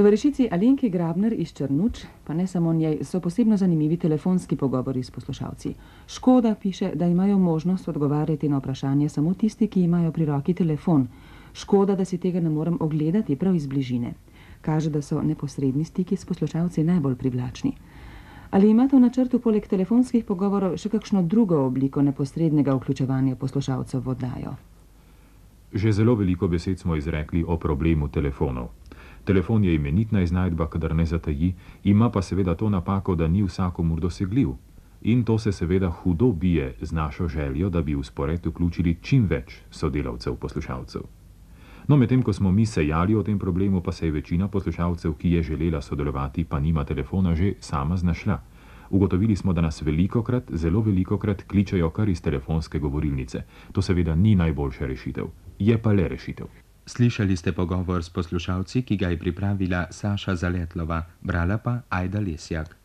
Tovarišici Alenki Grabner iz Črnuč, pa ne samo njej, so posebno zanimivi telefonski pogovori s poslušalci. Škoda piše, da imajo možnost odgovarjati na vprašanje samo tisti, ki imajo pri roki telefon. Škoda, da si tega ne morem ogledati prav iz bližine. Kaže, da so neposredni stiki s poslušalci najbolj privlačni. Ali imate v načrtu poleg telefonskih pogovorov še kakšno drugo obliko neposrednega vključevanja poslušalcev v oddajo? Že zelo veliko besed smo izrekli o problemu telefonov. Telefon je imenitna iznajdba, kadar ne zataji, ima pa seveda to napako, da ni vsakomur dosegljiv. In to se seveda hudo bije z našo željo, da bi v spored vključili čim več sodelavcev poslušalcev. No, medtem ko smo mi sejali o tem problemu, pa se je večina poslušalcev, ki je želela sodelovati, pa nima telefona, že sama znašla. Ugotovili smo, da nas veliko krat, zelo veliko krat kličajo kar iz telefonske govorilnice. To seveda ni najboljša rešitev, je pa le rešitev. Slišali ste pogovor s poslušalci, ki ga je pripravila Saša Zaletlova, brala pa Ajda Lesjak.